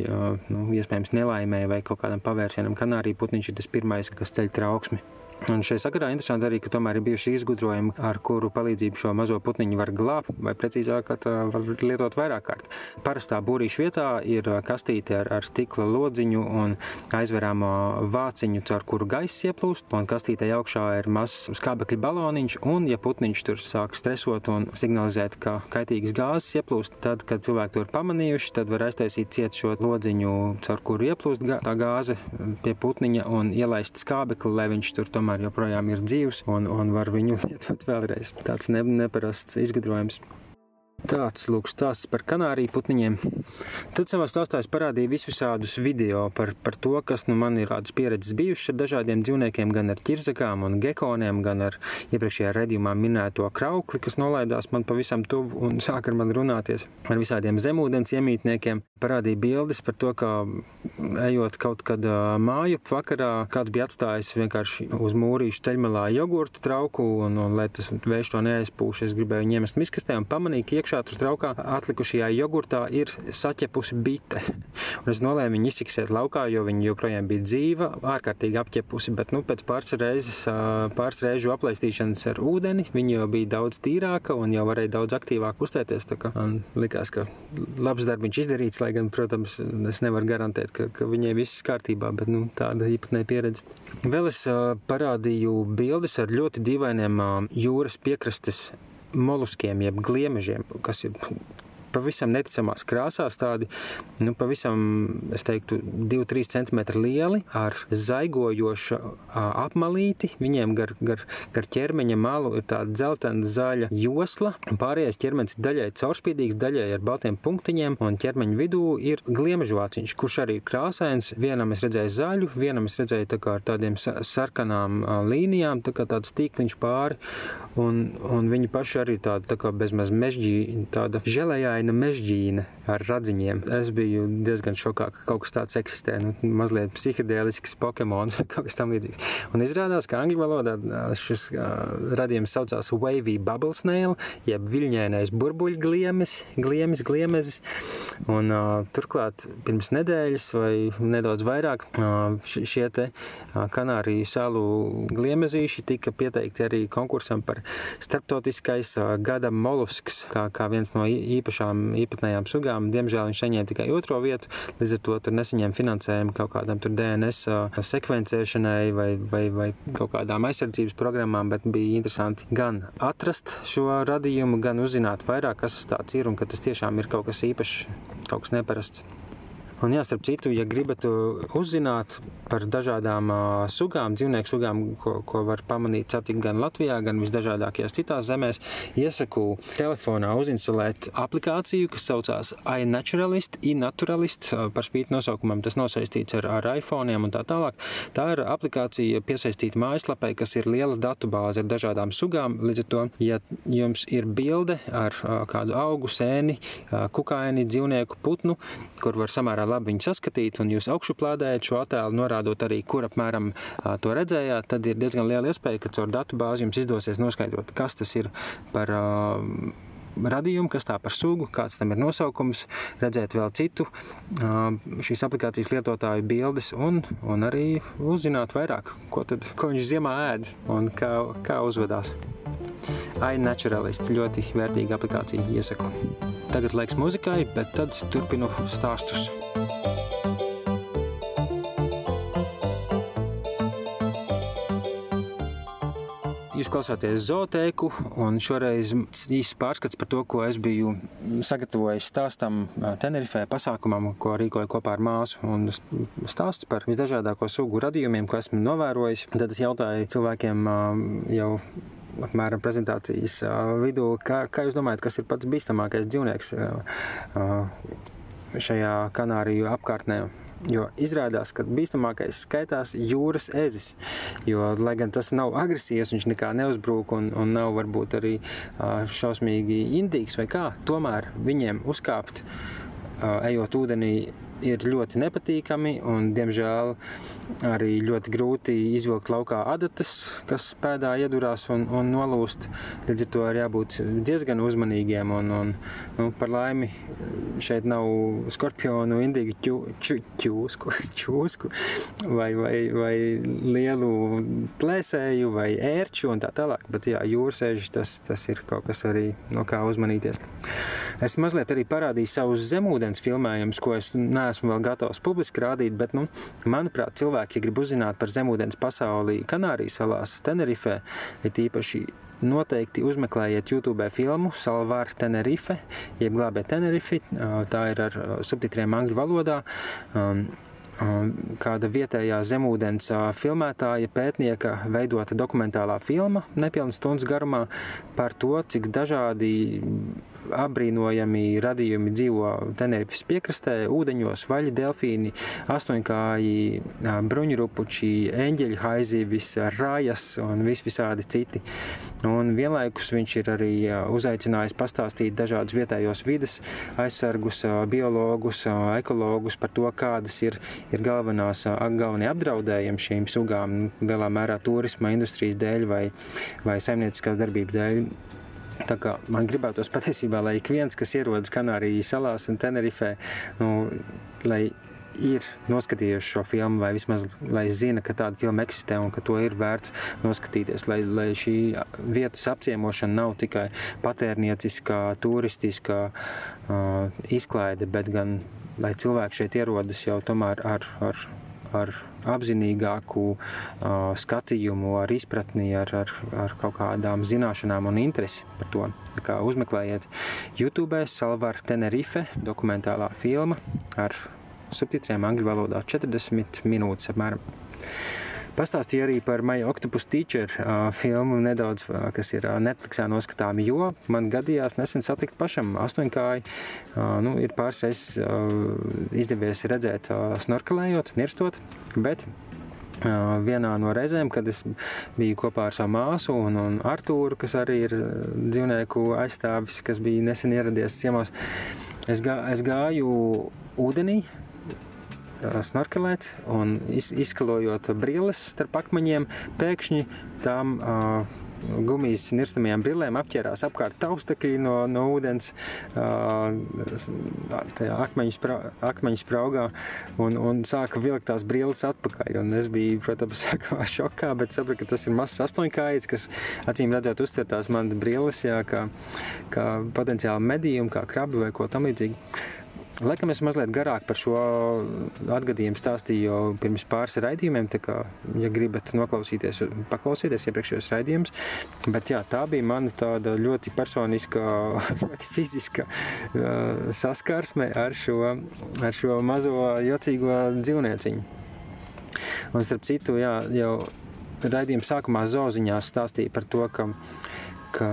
A: nu, iespējams, nelaimē vai kaut kādam pavērsienam. Kanārija putniņš ir tas pirmais, kas ceļ trauksmi. Un šajā sakarā interesanti arī, ka tomēr ir bijuši izgudrojumi, ar kuru palīdzību šo mazo putniņu var glābt, vai precīzāk, var lietot vairāk kārt. Parastā būrīša vietā ir kastīte ar, ar stikla lodziņu un aizverāmo vāciņu, caur kuru gaiss ieplūst, un kastītē augšā ir mazs skābekļa baloniņš, un ja putniņš tur sāk stresot un signalizēt, ka kaitīgas gāzes ieplūst, tad, kad cilvēki to ir pamanījuši, tad var aiztaisīt ciet šo lodziņu, caur kuru ieplūst tā gāze pie putniņa un ielaist skābekli, lai viņš tur tomēr tomēr joprojām ir dzīvs un, un var viņu lietot vēlreiz. Tāds ne, neparasts izgudrojums. Tāds lūk, stāsts par kanāriju putniņiem. Tad savā stāstā es parādīju visus šādus video par, par to, kas nu man ir kādas pieredzes bijušas ar dažādiem dzīvniekiem, gan ar ķirzakām un gekoniem, gan ar iepriekšējā redzījumā minēto kraukli, kas nolaidās man pavisam tuvu un sāk ar mani runāties, ar visādiem zemūdens iemītniekiem. parādīja bildes par to, kā ejot kaut kad māju vakarā, kāds bija atstājis vienkārši uz mūrīšu ceļmalā jogurtu trauku, un, un lai tas vējš to neaizpūš, es gribēju viņu iemest miskastē un pamanīju, ka iekšā tur traukā atlikušajā jogurtā ir saķepusi bite. un es nolēmu viņu izsiksēt laukā, jo viņa joprojām bija dzīva, ārkārtīgi apķepusi, bet nu, pēc pāris reizes, pāris reižu aplaistīšanas ar ūdeni, viņa jau bija daudz tīrāka un jau varēja daudz aktīvāk uztēties. Man likās, ka labs darbs izdarīts, lai gan, protams, es nevaru garantēt, ka, ka viņai viss kārtībā, bet nu, tāda īpatnēja pieredze. Vēl es parādīju bildes ar ļoti dīvainiem jūras piekrastes moluskiem, jeb gliemežiem, kas ir pavisam neticamās krāsās, tādi nu, pavisam, es teiktu, 2-3 cm lieli, ar zaigojošu apmalīti. Viņiem gar, gar, gar ķermeņa malu ir tāda dzeltena zaļa josla. Pārējais ķermenis ir daļai caurspīdīgs, daļai ar baltiem punktiņiem, un ķermeņa vidū ir gliemežvāciņš, kurš arī ir krāsains. Vienam es redzēju zaļu, vienam es redzēju tā ar tādiem sarkanām līnijām, tā kā tāds tīkliņš pāri, un, un viņi paši arī tāda tā kā bezmaz mežģī, tāda želējā dīvaina mežģīne ar radziņiem. Es biju diezgan šokā, ka kaut kas tāds eksistē. Nu, mazliet psihedēlisks Pokemons vai kaut kas tamlīdzīgs. Un izrādās, ka angļu valodā šis uh, radījums saucās Wavy Bubble Snail, jeb viļņainais burbuļgliemes, gliemes, gliemezes. Un uh, turklāt pirms nedēļas vai nedaudz vairāk uh, šie te uh, Kanāriju salu gliemezīši tika pieteikti arī konkursam par starptautiskais uh, gada molusks, kā, kā viens no īpašām tām īpatnējām sugām. Diemžēl viņš saņēma tikai otro vietu, līdz ar to tur nesaņēma finansējumu kaut kādam DNS sekvencēšanai vai, vai, vai kaut kādām aizsardzības programmām, bet bija interesanti gan atrast šo radījumu, gan uzzināt vairāk, kas tas ir un ka tas tiešām ir kaut kas īpašs, kaut kas neparasts. Un, jā, starp citu, ja gribat uzzināt par dažādām uh, sugām, dzīvnieku sugām, ko, ko var pamanīt, satikt gan Latvijā, gan visdažādākajās citās zemēs, iesaku telefonā uzinstalēt aplikāciju, kas saucās iNaturalist, iNaturalist, par spīti nosaukumam tas nosaistīts ar, ar iPhone un tā tālāk. Tā ir aplikācija piesaistīta mājaslapai, kas ir liela datubāze ar dažādām sugām. Līdz ar to, ja jums ir bilde ar uh, kādu augu, sēni, uh, kukaini, dzīvnieku, putnu, kur var samērā labi viņu saskatīt, un jūs augšuplādējat šo attēlu, norādot arī, kur apmēram to redzējāt, tad ir diezgan liela iespēja, ka caur datu bāzi jums izdosies noskaidrot, kas tas ir par radījumu, kas tā par sugu, kāds tam ir nosaukums, redzēt vēl citu šīs aplikācijas lietotāju bildes un, un arī uzzināt vairāk, ko, tad, ko viņš ziemā ēd un kā, kā uzvedās iNaturalist ļoti vērtīga aplikācija iesaku. Tagad laiks muzikai, bet tad turpinu stāstus. Jūs klausāties zootēku, un šoreiz īsts pārskats par to, ko es biju sagatavojis stāstam Tenerifē pasākumam, ko rīkoju kopā ar māsu. Un stāsts par visdažādāko sugu radījumiem, ko esmu novērojis. Tad es jautāju cilvēkiem jau apmēram prezentācijas vidū. Kā, kā jūs domājat, kas ir pats bīstamākais dzīvnieks šajā Kanāriju apkārtnē? Jo izrādās, ka bīstamākais skaitās jūras ezis. Jo, lai gan tas nav agresīvs, viņš nekā neuzbrūk un, un nav varbūt arī šausmīgi indīgs vai kā, tomēr viņiem uzkāpt, ejot ūdenī, ir ļoti nepatīkami un, diemžēl, arī ļoti grūti izvilkt laukā adatas, kas pēdā iedurās un, un nolūst. Līdz ar to ir jābūt diezgan uzmanīgiem. Un, un, nu, par laimi šeit nav skorpionu, indīgu ķūsku, ķūsku vai, vai, vai lielu plēsēju vai ērču un tā tālāk. Bet jā, jūrsēži tas, tas ir kaut kas arī no kā uzmanīties. Es mazliet arī parādīju savus zemūdens filmējumus, ko es neesmu vēl gatavs publiski rādīt, bet, nu, manuprāt, cilvēki, ja grib uzzināt par zemūdens pasaulī Kanārijas salās, Tenerifē, ir īpaši noteikti uzmeklējiet YouTube filmu Salvar Tenerife, jeb glābē Tenerifi. Tā ir ar subtitriem angļu valodā. Kāda vietējā zemūdens filmētāja, pētnieka veidota dokumentālā filma, nepilnas stundas garumā, par to, cik dažādi apbrīnojami radījumi dzīvo Tenerifes piekrastē, ūdeņos, vaļi, delfīni, astoņkāji, bruņurupuči, eņģeļu haizīvis, rajas un vis visādi citi. Un vienlaikus viņš ir arī uzaicinājis pastāstīt dažādus vietējos vidas aizsargus, biologus, ekologus par to, kādas ir, ir galvenās, galvenie apdraudējumi šīm sugām, lielā mērā turisma industrijas dēļ vai, vai saimnieciskās darbības dēļ. Tā kā man gribētos patiesībā, lai ik viens, kas ierodas Kanārijas salās un Tenerifē, nu, lai ir noskatījuši šo filmu, vai vismaz lai zina, ka tāda filma eksistē un ka to ir vērts noskatīties. Lai, lai šī vietas apciemošana nav tikai patērnieciskā, turistiskā uh, izklaide, bet gan lai cilvēki šeit ierodas jau tomēr ar. ar ar apzinīgāku uh, skatījumu, ar izpratni, ar, ar, ar kaut kādām zināšanām un interesi par to. Tā kā uzmeklējiet YouTube Salvar Tenerife dokumentālā filma ar subtitriem angļu valodā 40 minūtes apmēram. Pastāstīju arī par Maija Octopus Teacher uh, filmu nedaudz, uh, kas ir uh, Netflixā noskatāma, jo man gadījās nesen satikt pašam astoņkāju. Nu, ir pāris reizes izdevies redzēt snorkelējot, nirstot, bet vienā no reizēm, kad es biju kopā ar savu māsu un, un Artūru, kas arī ir dzīvnieku aizstāvis, kas bija nesen ieradies ciemos, es, gā, es gāju ūdenī, snorkelēt un izkalojot brilles starp akmeņiem, pēkšņi tam uh, gumijas nirstamajām brillēm apķērās apkārt taustekļi no, no ūdens tajā akmeņu, sprā, akmeņu spraugā un, un sāka vilkt tās brilles atpakaļ. Un es biju, protams, sākumā šokā, bet sapratu, ka tas ir mazs astoņkājīts, kas acīm redzēt uztver tās manas brilles, jā, kā, kā potenciāli medījumu, kā krabi vai ko tam līdzīgi. Laikam es mazliet garāk par šo atgadījumu stāstīju jau pirms pāris raidījumiem. Kā, ja gribat noklausīties, paklausieties iepriekšējos raidījumus. Bet jā, tā bija mana tāda ļoti personiska, ļoti fiziska uh, saskarsme ar šo, ar šo mazo jocīgo dzīvnieciņu. Un starp citu, jā, jau raidījuma sākumā zoziņā stāstīja par to, ka, ka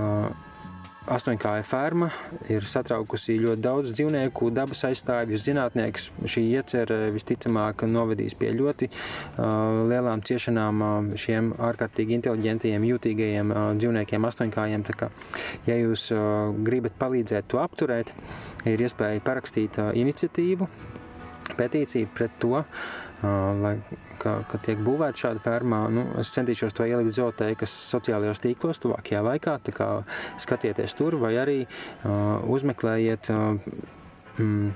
A: Astoņkāja ferma ir satraukusi ļoti daudz dzīvnieku, dabas aizstāvjus, zinātniekus. Šī iecerē visticamāk novedīs pie ļoti uh, lielām ciešanām uh, šiem ārkārtīgi inteliģentiem, jūtīgajiem uh, dzīvniekiem, astoņkājiem. Kā, ja jūs uh, gribat palīdzēt to apturēt, ir iespēja parakstīt uh, iniciatīvu, petīciju pret to, lai, ka, ka tiek būvēta šāda ferma. Nu, es centīšos to ielikt zooteikas sociālajos tīklos tuvākajā laikā, tā kā skatieties tur vai arī uh, uzmeklējiet. Uh, mm,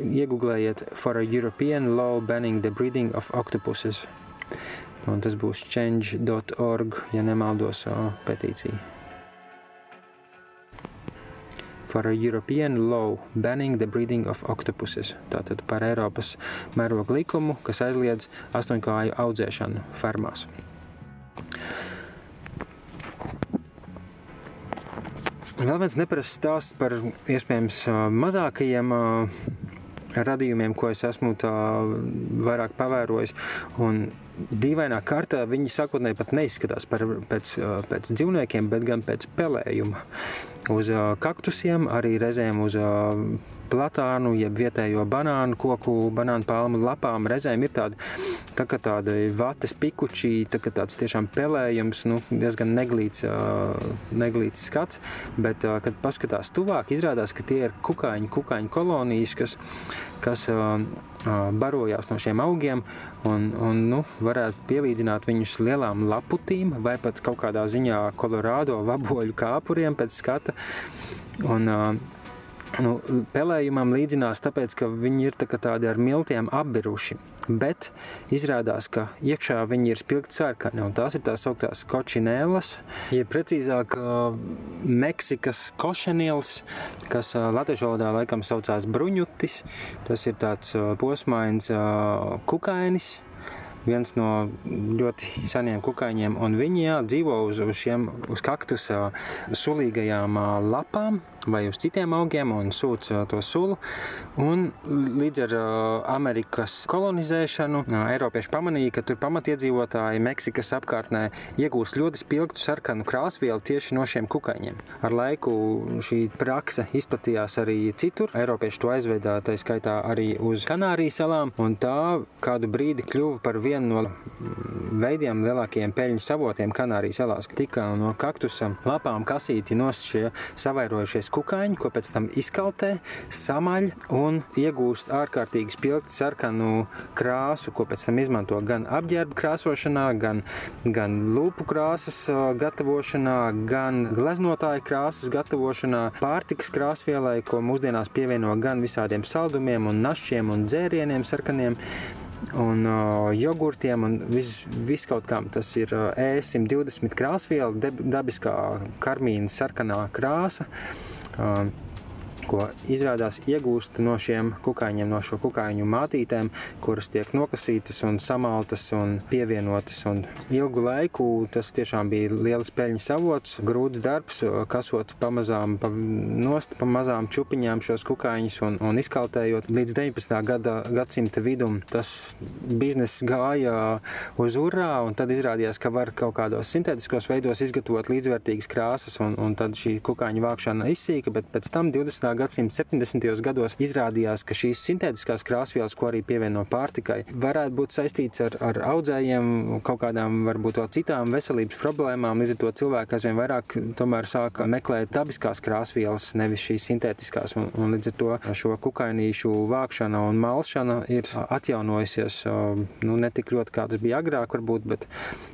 A: Iegūlējiet for a European law banning the breeding of octopuses. Un tas būs change.org, ja nemaldos, uh, petīcija. For a European law banning the breeding of octopuses. Tātad par Eiropas mēroga likumu, kas aizliedz astoņkāju audzēšanu fermās. Vēl viens neparasts stāsts par iespējams mazākajiem radījumiem, ko es esmu vairāk pavērojis. Un dīvainā kārtā viņi sākotnēji pat neizskatās par, pēc, pēc dzīvniekiem, bet gan pēc pelējuma uz kaktusiem, arī reizēm uz platānu, jeb vietējo banānu koku, banānu palmu lapām. Reizēm ir tāda, tā kā tāda vates pikučī, tā kā tāds tiešām pelējums, nu, diezgan neglīts, neglīts skats, bet, kad paskatās tuvāk, izrādās, ka tie ir kukaiņu, kukaiņu kolonijas, kas, kas barojās no šiem augiem un, un nu, varētu pielīdzināt viņus lielām laputīm vai pat kaut kādā ziņā kolorādo vaboļu kāpuriem pēc skata. Un, uh, nu, pelējumam līdzinās, tāpēc, ka viņi ir tā tādi ar miltiem apbiruši. Bet izrādās, ka iekšā viņi ir spilgti sarkani, un tās ir tās augtās kočinēlas, ja precīzāk Meksikas košenils, kas latviešu valodā laikam saucās bruņutis. Tas ir tāds posmains kukainis, viens no ļoti seniem kukaiņiem, un viņi jā, dzīvo uz, uz šiem uz kaktusa sulīgajām lapām vai uz citiem augiem un sūc to sulu. Un līdz ar Amerikas kolonizēšanu Eiropieši pamanīja, ka tur pamatiedzīvotāji Meksikas apkārtnē iegūst ļoti spilgtu sarkanu krāsvielu tieši no šiem kukaiņiem. Ar laiku šī prakse izplatījās arī citur. Eiropieši to aizveda tā skaitā arī uz Kanārijas salām, un tā kādu brīdi kļuva par vienu no veidiem lielākajiem peļņas avotiem Kanārijas salās. Tika no kaktusa lapām kasīti nos šie savairojušies kukaiņi, ko pēc tam izkaltē, samaļ un iegūst ārkārtīgi spilgti sarkanu krāsu, ko pēc tam izmanto gan apģērba krāsošanā, gan, gan lūpu krāsas gatavošanā, gan gleznotāju krāsas gatavošanā, pārtikas krāsvielai, ko mūsdienās pievieno gan visādiem saldumiem un našķiem un dzērieniem sarkaniem un uh, jogurtiem un viss vis kaut kam. Tas ir uh, E120 krāsviela, dabiskā karmīna sarkanā krāsa. Uh, Um, ko izrādās iegūst no šiem kukaiņiem, no šo kukaiņu mātītēm, kuras tiek nokasītas un samaltas un pievienotas. Un ilgu laiku tas tiešām bija liels peļņas avots, grūts darbs, kasot pamazām pa nost, pa mazām čupiņām šos kukaiņus un, un izkaltējot. Līdz 19. Gada, gadsimta vidum tas bizness gāja uz urā, un tad izrādījās, ka var kaut kādos sintētiskos veidos izgatavot līdzvērtīgas krāsas, un, un tad šī kukaiņu vākšana izsīka, bet pēc tam 20 gadsimta 70. gados izrādījās, ka šīs sintētiskās krāsvielas, ko arī pievieno pārtikai, varētu būt saistīts ar, ar audzējiem, kaut kādām varbūt vēl citām veselības problēmām. Līdz ar to cilvēki aizvien vairāk sāka meklēt dabiskās krāsvielas, nevis šīs sintētiskās. Un, un līdz ar to šo kukainīšu vākšana un malšana ir atjaunojusies nu, ne tik ļoti, kā tas bija agrāk, varbūt, bet,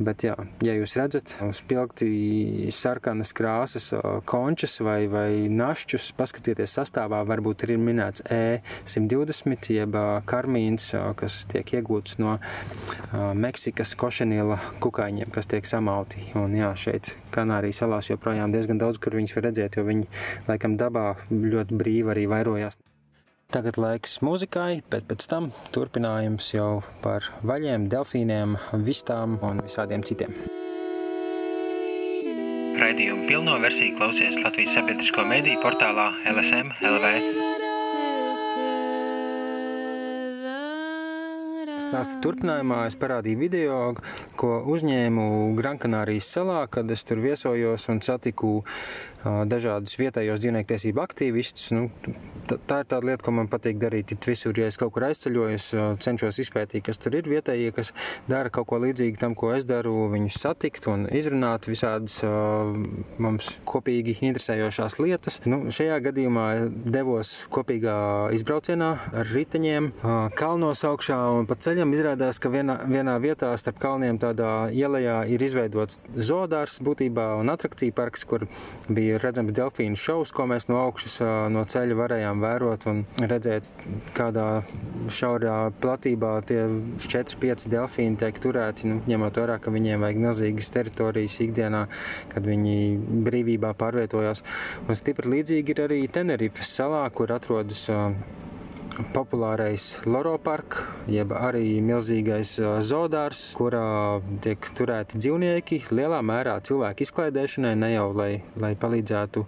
A: bet jā, ja jūs redzat spilgti sarkanas krāsas končas vai, vai našķus, paskatieties sastāvā varbūt ir minēts E120, jeb karmīns, kas tiek iegūts no Meksikas košeniela kukaiņiem, kas tiek samalti. Un jā, šeit Kanārijas salās joprojām diezgan daudz, kur viņus var redzēt, jo viņi laikam dabā ļoti brīvi arī vairojās. Tagad laiks mūzikai, bet pēc tam turpinājums jau par vaļiem, delfīniem, vistām un visādiem citiem.
C: Raidījumu pilno versiju klausies Latvijas sabiedrisko mediju portālā LSM LV.
A: Stāsta turpinājumā es parādīju video, ko uzņēmu Grankanārijas salā, kad es tur viesojos un satiku dažādus vietējos dzīvnieku tiesību aktīvistus. Nu, tā ir tāda lieta, ko man patīk darīt. Visur, ja es kaut kur aizceļoju, cenšos izpētīt, kas tur ir vietējie, kas dara kaut ko līdzīgu tam, ko es daru, viņus satikt un izrunāt visādas mums kopīgi interesējošās lietas. Nu, šajā gadījumā devos kopīgā izbraucienā ar riteņiem, kalnos augšā un pa ceļam izrādās, ka vienā, vienā vietā starp kalniem tādā ielā ir izveidots zoodārs būtībā un atrakciju parks, kur bija ir redzams delfīnu šovs, ko mēs no augšas no ceļa varējām vērot un redzēt, kādā šaurā platībā tie 4-5 delfīni tiek turēti, nu, ņemot vērā, ka viņiem vajag milzīgas teritorijas ikdienā, kad viņi brīvībā pārvietojās. Un stipri līdzīgi ir arī Tenerifes salā, kur atrodas populārais Loro parks, jeb arī milzīgais zoodārs, kurā tiek turēti dzīvnieki lielā mērā cilvēku izklaidēšanai, ne jau lai, lai palīdzētu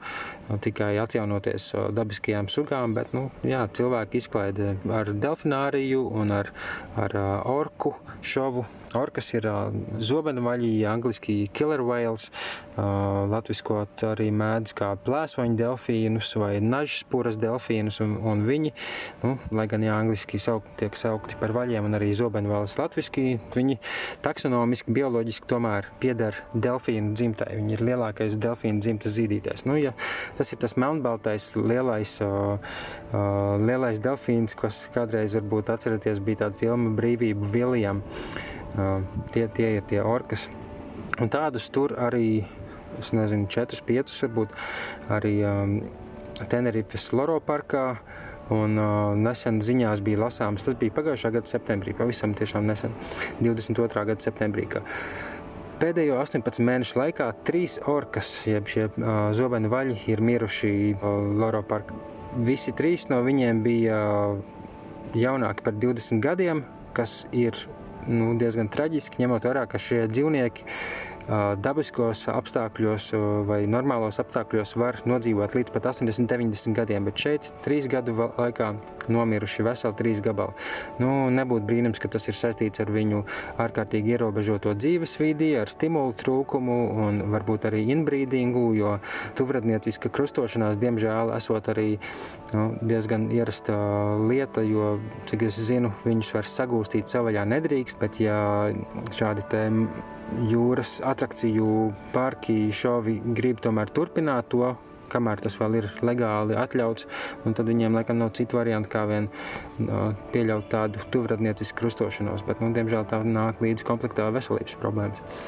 A: tikai atjaunoties dabiskajām sugām, bet nu, jā, cilvēki izklaidē ar delfināriju un ar, ar orku šovu. Orkas ir zobenvaļi, angliski killer whales, latviskot arī mēdz kā plēsoņu delfīnus vai nažspūras delfīnus, un, un viņi, nu, lai gan jā, angliski sauk, tiek saukti par vaļiem un arī zobenvaļas latviski, viņi taksonomiski, bioloģiski tomēr pieder delfīnu dzimtai. Viņi ir lielākais delfīnu dzimtas zīdītājs. Nu, ja Tas ir tas melnbaltais lielais, uh, lielais delfīns, kas kādreiz varbūt atceraties, bija tāda filma Brīvība Viljam. Tie, tie ir tie orkas. Un tādus tur arī, es nezinu, 4, 5 varbūt arī um, Tenerifes Loro parkā. Un, uh, nesen ziņās bija lasāms, tas bija pagājušā gada septembrī, pavisam tiešām nesen, 22. gada septembrī. Ka, uh, Pēdējo 18 mēnešu laikā trīs orkas, jeb šie uh, zobeni vaļi, ir miruši uh, Loro parkā. Visi trīs no viņiem bija jaunāki par 20 gadiem, kas ir nu, diezgan traģiski, ņemot vērā, ka šie dzīvnieki dabiskos apstākļos vai normālos apstākļos var nodzīvot līdz pat 80, 90 gadiem, bet šeit trīs gadu laikā nomiruši veseli trīs gabali. Nu, nebūtu brīnums, ka tas ir saistīts ar viņu ārkārtīgi ierobežoto dzīvesvidi, ar stimulu trūkumu un varbūt arī inbrīdingu, jo tuvradnieciska krustošanās, diemžēl, esot arī nu, diezgan ierasta lieta, jo, cik es zinu, viņus var sagūstīt savaļā nedrīkst, bet ja šādi te jūras atrakciju parki šovi grib tomēr turpināt to, kamēr tas vēl ir legāli atļauts, tad viņiem laikam nav citu variantu, kā vien pieļaut tādu tuvradniecisku krustošanos. Bet, nu, diemžēl tā nāk līdz komplektā veselības problēmas.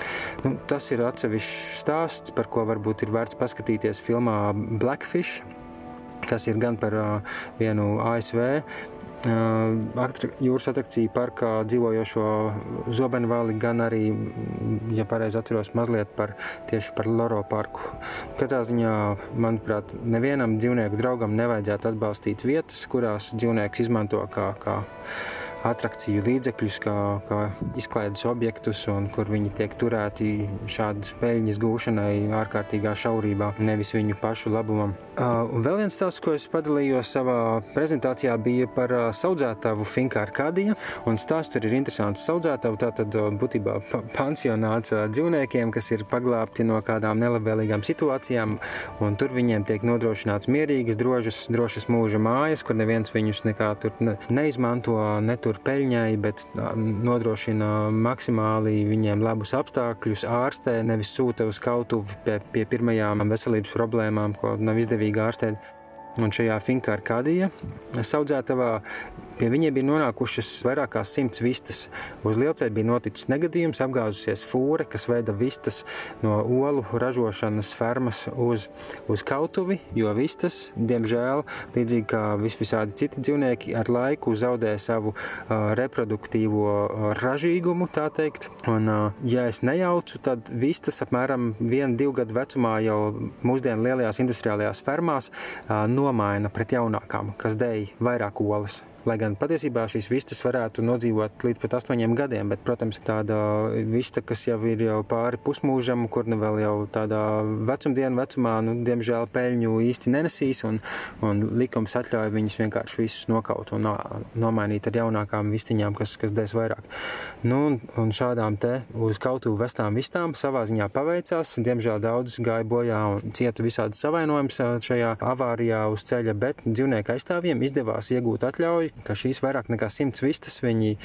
A: Nu, tas ir atsevišķs stāsts, par ko varbūt ir vērts paskatīties filmā Blackfish. Tas ir gan par vienu ASV jūras atrakciju parkā dzīvojošo zobenvāli, gan arī, ja pareizi atceros, mazliet par tieši par Loro parku. Katrā ziņā, manuprāt, nevienam dzīvnieku draugam nevajadzētu atbalstīt vietas, kurās dzīvnieks izmanto kā, kā atrakciju līdzekļus, kā, kā izklaides objektus, un kur viņi tiek turēti šādas peļņas gūšanai ārkārtīgā šaurībā, nevis viņu pašu labumam. Un vēl viens stāsts, ko es padalījos savā prezentācijā, bija par saudzētavu Finka Arkādija. Un stāsts tur ir interesants. Saudzētavu tātad būtībā pansionāts dzīvniekiem, kas ir paglābti no kādām nelabvēlīgām situācijām, un tur viņiem tiek nodrošināts mierīgas, drošas, drošas mūža mājas, kur neviens viņus nekā tur ne, neizmanto, netur peļņai, bet nodrošina maksimāli viņiem labus apstākļus, ārstē, nevis sūta uz kautuvi pie, pie pirmajām veselības problēmām, ko nav izdevīgi palīdzīga ārstēt. Un šajā Finka Arkādija saudzētavā Pie viņiem bija nonākušas vairāk kā simts vistas. Uz lielceļa bija noticis negadījums, apgāzusies fūre, kas veida vistas no olu ražošanas fermas uz, uz kautuvi, jo vistas, diemžēl, līdzīgi kā visvisādi citi dzīvnieki, ar laiku zaudē savu uh, reproduktīvo uh, ražīgumu, tā teikt. Un, uh, ja es nejaucu, tad vistas apmēram vienu, divu gadu vecumā jau mūsdienu lielajās industriālajās fermās uh, nomaina pret jaunākām, kas dēļ vairāk olas. Lai gan patiesībā šīs vistas varētu nodzīvot līdz pat astoņiem gadiem, bet, protams, tāda vista, kas jau ir jau pāri pusmūžam, kur nu vēl jau tādā vecumdienu vecumā, nu, diemžēl peļņu īsti nenesīs, un, un likums atļauj viņus vienkārši visus nokaut un nomainīt ar jaunākām vistiņām, kas, kas des vairāk. Nu, un, un šādām te uz kautuvu vestām vistām savā ziņā paveicās. Diemžēl daudz gāja bojā un cieta visādi savainojums šajā avārijā uz ceļa, bet dzīvnieku aizstāvjiem izdevās iegūt atļauju ka šīs vairāk nekā simts vistas viņi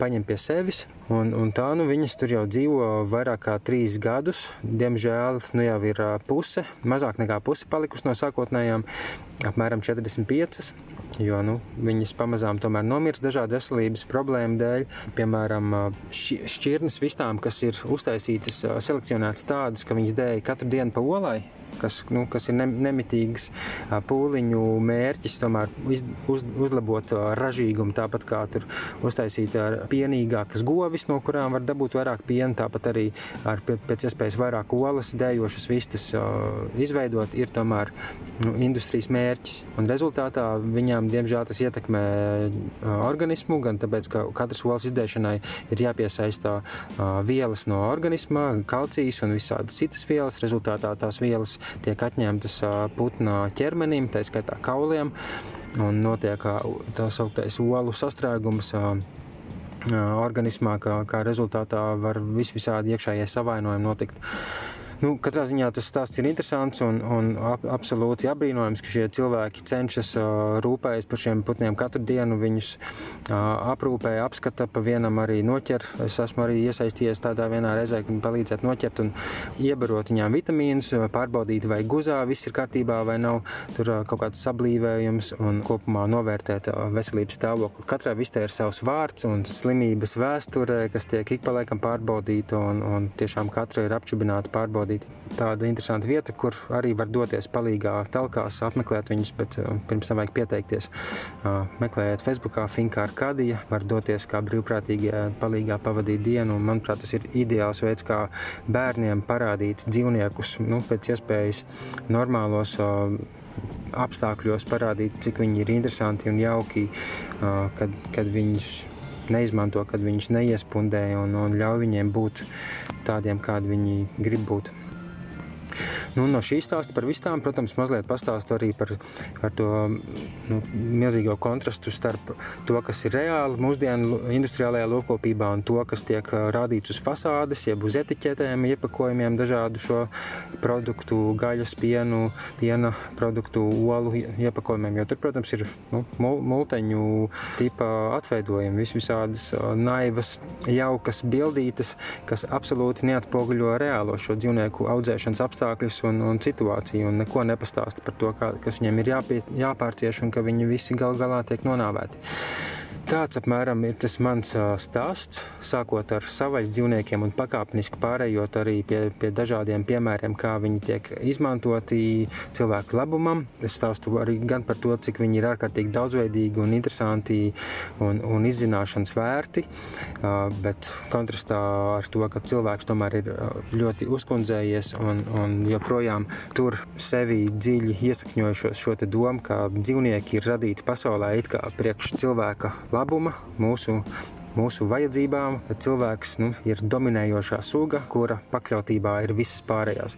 A: paņem pie sevis. Un, un tā nu viņas tur jau dzīvo vairāk kā trīs gadus. Diemžēl nu jau ir puse, mazāk nekā puse palikusi no sākotnējām, apmēram 45. Jo nu, viņas pamazām tomēr nomirst dažādu veselības problēmu dēļ. Piemēram, šķirnes vistām, kas ir uztaisītas, selekcionētas tādas, ka viņas dēļ katru dienu pa olai kas, nu, kas ir nemitīgs pūliņu mērķis, tomēr uz, uz, uzlabot ražīgumu, tāpat kā tur uztaisīt pienīgākas govis, no kurām var dabūt vairāk piena, tāpat arī ar pēc iespējas vairāk olas, dējošas vistas izveidot, ir tomēr nu, industrijas mērķis. Un rezultātā viņām, diemžēl, tas ietekmē organismu, gan tāpēc, ka katras olas izdēšanai ir jāpiesaistā vielas no organisma, kalcijas un visādas citas vielas. Rezultātā tās vielas tiek atņemtas putna ķermenim, tā skaitā kauliem, un notiek tā sauktais olu sastrēgums organismā, kā, kā rezultātā var vis visādi iekšējie savainojumi notikt. Nu, katrā ziņā tas stāsts ir interesants un, un ap, absolūti apbrīnojams, ka šie cilvēki cenšas uh, rūpēties par šiem putniem katru dienu. Viņus uh, aprūpē, apskata, pa vienam arī noķer. Es esmu arī iesaistījies tādā vienā reizē, kad palīdzēt noķert un iebarot viņām vitamīnus, pārbaudīt, vai guzā viss ir kārtībā vai nav tur uh, kaut kāds sablīvējums un kopumā novērtēt uh, veselības stāvokli. Katrai vistē ir savs vārds un slimības vēsture, kas tiek ik pa laikam pārbaudīta un, un tiešām katra ir apčubināta pārbaudīta parādīt tāda interesanta vieta, kur arī var doties palīgā telkās, apmeklēt viņus, bet uh, pirms tam vajag pieteikties. Uh, meklējiet Facebookā Finka Arkādija, var doties kā brīvprātīgie palīgā pavadīt dienu, un manuprāt, tas ir ideāls veids, kā bērniem parādīt dzīvniekus, nu, pēc iespējas normālos uh, apstākļos parādīt, cik viņi ir interesanti un jauki, kad, kad viņus neizmanto, kad viņus neiespundē un, un ļauj viņiem būt tādiem, kādi viņi grib būt. Nu, no šīs stāsta par vistām, protams, mazliet pastāstu arī par, par to nu, milzīgo kontrastu starp to, kas ir reāli mūsdienu industriālajā lopkopībā un to, kas tiek rādīts uz fasādes, jeb uz etiķetēm, iepakojumiem dažādu šo produktu, gaļas, pienu, piena produktu, olu iepakojumiem. Jo tur, protams, ir nu, multeņu tipa atveidojumi, vis visādas naivas, jaukas bildītes, kas absolūti neatpoguļo reālo šo dzīvnieku audzēšanas apstākļus un, un situāciju, un neko nepastāsta par to, kā, kas viņiem ir jāpie, jāpārcieš un ka viņi visi gal galā tiek nonāvēti. Tāds apmēram ir tas mans stāsts, sākot ar savvaļas dzīvniekiem un pakāpeniski pārējot arī pie, pie dažādiem piemēriem, kā viņi tiek izmantoti cilvēku labumam. Es stāstu arī gan par to, cik viņi ir ārkārtīgi daudzveidīgi un interesanti un, un izzināšanas vērti, bet kontrastā ar to, ka cilvēks tomēr ir ļoti uzkundzējies un, un joprojām tur sevi dziļi iesakņojušos šo domu, ka dzīvnieki ir radīti pasaulē it kā priekš cilvēka labuma, mūsu, mūsu vajadzībām, ka cilvēks nu, ir dominējošā suga, kura pakļautībā ir visas pārējās.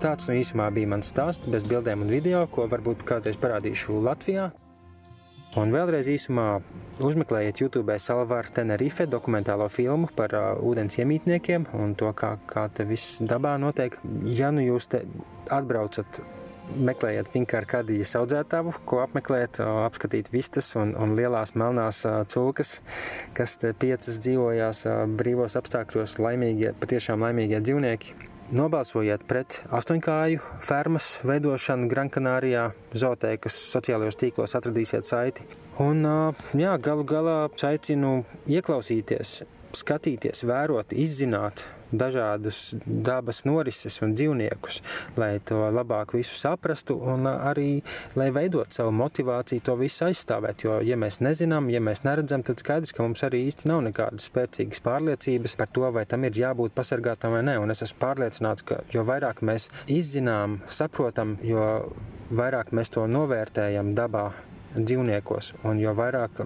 A: Tāds nu īsumā bija mans stāsts bez bildēm un video, ko varbūt kādreiz parādīšu Latvijā. Un vēlreiz īsumā uzmeklējiet YouTube Salvāra Tenerife dokumentālo filmu par uh, ūdens iemītniekiem un to, kā, kā te viss dabā notiek. Ja nu jūs te atbraucat meklējiet Finkāra kadijas audzētāvu, ko apmeklēt, apskatīt vistas un, un lielās melnās cūkas, kas te piecas dzīvojās brīvos apstākļos, laimīgie, patiešām laimīgie dzīvnieki. Nobalsojiet pret astoņkāju fermas veidošanu Grankanārijā, zootēkas sociālajos tīklos atradīsiet saiti. Un, jā, galu galā aicinu ieklausīties, skatīties, vērot, izzināt, dažādus dabas norises un dzīvniekus, lai to labāk visu saprastu un arī, lai veidot savu motivāciju to visu aizstāvēt. Jo, ja mēs nezinām, ja mēs neredzam, tad skaidrs, ka mums arī īsti nav nekādas spēcīgas pārliecības par to, vai tam ir jābūt pasargātam vai nē. Un es esmu pārliecināts, ka jo vairāk mēs izzinām, saprotam, jo vairāk mēs to novērtējam dabā, dzīvniekos. Un jo vairāk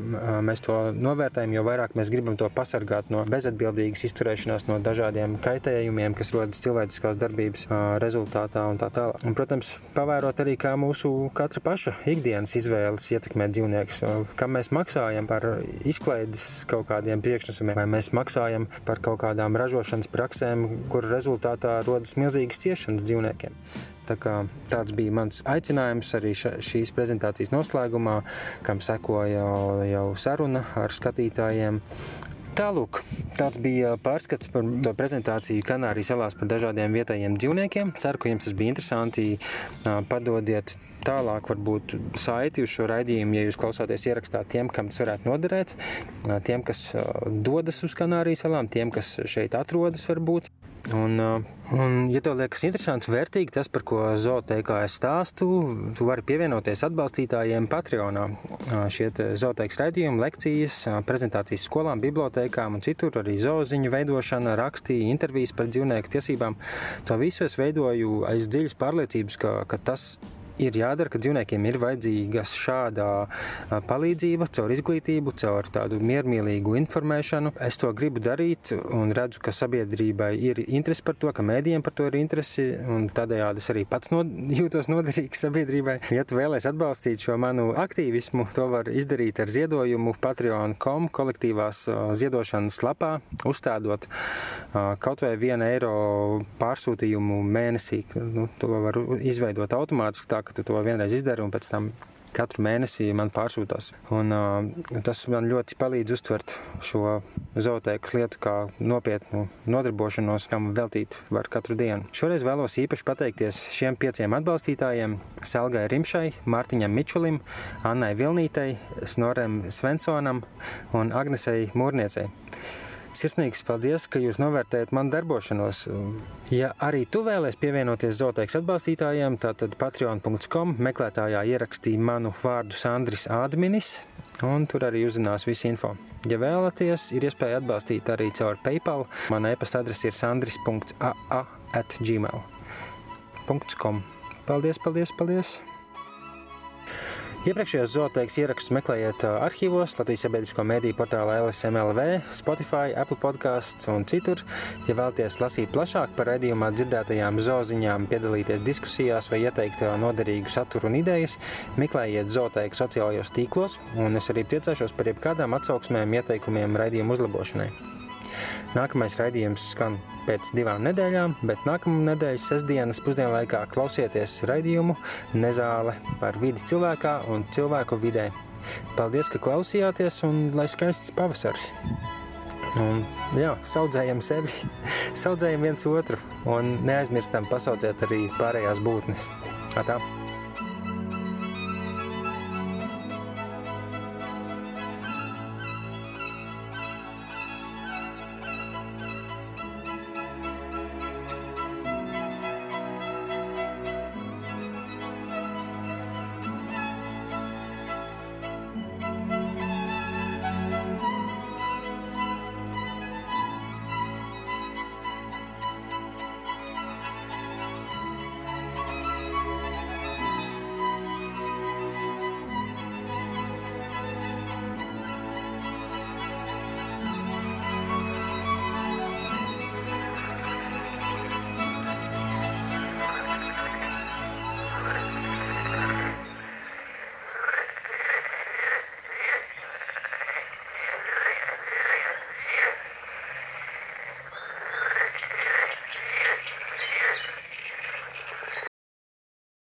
A: mēs to novērtējam, jo vairāk mēs gribam to pasargāt no bezatbildīgas izturēšanās, no dažādiem kaitējumiem, kas rodas cilvēciskās darbības rezultātā un tā tālāk. Un, protams, pavērot arī, kā mūsu katra paša ikdienas izvēles ietekmē dzīvniekus, kam mēs maksājam par izklaides kaut kādiem priekšnesumiem, vai mēs maksājam par kaut kādām ražošanas praksēm, kur rezultātā rodas milzīgas ciešanas dzīvniekiem. Tā kā, tāds bija mans aicinājums arī ša, šīs prezentācijas noslēgumā, kam sekoja jau, jau saruna ar skatītājiem. Tālūk, tāds bija pārskats par to prezentāciju Kanārijas salās par dažādiem vietējiem dzīvniekiem. Ceru, ka jums tas bija interesanti. Padodiet tālāk varbūt saiti uz šo raidījumu, ja jūs klausāties ierakstā tiem, kam tas varētu noderēt, tiem, kas dodas uz Kanārijas salām, tiem, kas šeit atrodas varbūt. Un, un, ja tev liekas interesants, vērtīgi tas, par ko zootēkā es stāstu, tu vari pievienoties atbalstītājiem Patreonā. Šie zootēkas raidījumi, lekcijas, prezentācijas skolām, bibliotēkām un citur, arī zooziņu veidošana, rakstīja, intervijas par dzīvnieku tiesībām. To visu es veidoju aiz dziļas pārliecības, ka, ka tas ir jādara, ka dzīvniekiem ir vajadzīga šāda palīdzība, caur izglītību, caur tādu miermīlīgu informēšanu. Es to gribu darīt un redzu, ka sabiedrībai ir interese par to, ka mēdījiem par to ir interesi, un tādējādi es arī pats no, jūtos noderīgs sabiedrībai. Ja tu vēlēsies atbalstīt šo manu aktīvismu, to var izdarīt ar ziedojumu Patreon.com kolektīvās ziedošanas lapā, uzstādot kaut vai vienu eiro pārsūtījumu mēnesī. Nu, to var izveidot automātiski tā, ka tu to vienreiz izdari un pēc tam katru mēnesi man pārsūtās. Un, uh, tas man ļoti palīdz uztvert šo zootēkas lietu kā nopietnu nodarbošanos, kam veltīt var katru dienu. Šoreiz vēlos īpaši pateikties šiem pieciem atbalstītājiem - Selgai Rimšai, Mārtiņam Mičulim, Annai Vilnītei, Snorem Svensonam un Agnesei Mūrniecei. Sirsnīgs paldies, ka jūs novērtējat manu darbošanos. Ja arī tu vēlēsies pievienoties Zoteiks atbalstītājiem, tad patreon.com meklētājā ierakstīja manu vārdu Sandris Adminis, un tur arī uzzinās visu info. Ja vēlaties, ir iespēja atbalstīt arī caur PayPal. Mana e-pasta adrese ir sandris.aa.gmail.com. Paldies, paldies, paldies! Iepriekšējos zooteiks ierakstus meklējiet arhīvos, Latvijas sabiedrisko mediju portālā LSMLV, Spotify, Apple podkāsts un citur. Ja vēlaties lasīt plašāk par redzījumā dzirdētajām zooziņām, piedalīties diskusijās vai ieteikt noderīgu saturu un idejas, meklējiet zooteiku sociālajos tīklos, un es arī priecāšos par jebkādām atsauksmēm, ieteikumiem raidījumu uzlabošanai. Nākamais raidījums skan pēc divām nedēļām, bet nākamā nedēļas sestdienas pusdienlaikā klausieties raidījumu Nezāle par vidi cilvēkā un cilvēku vidē. Paldies, ka klausījāties un lai skaists pavasars! Un, jā, saudzējam sevi, saudzējam viens otru un neaizmirstam pasaudzēt arī pārējās būtnes. Atā.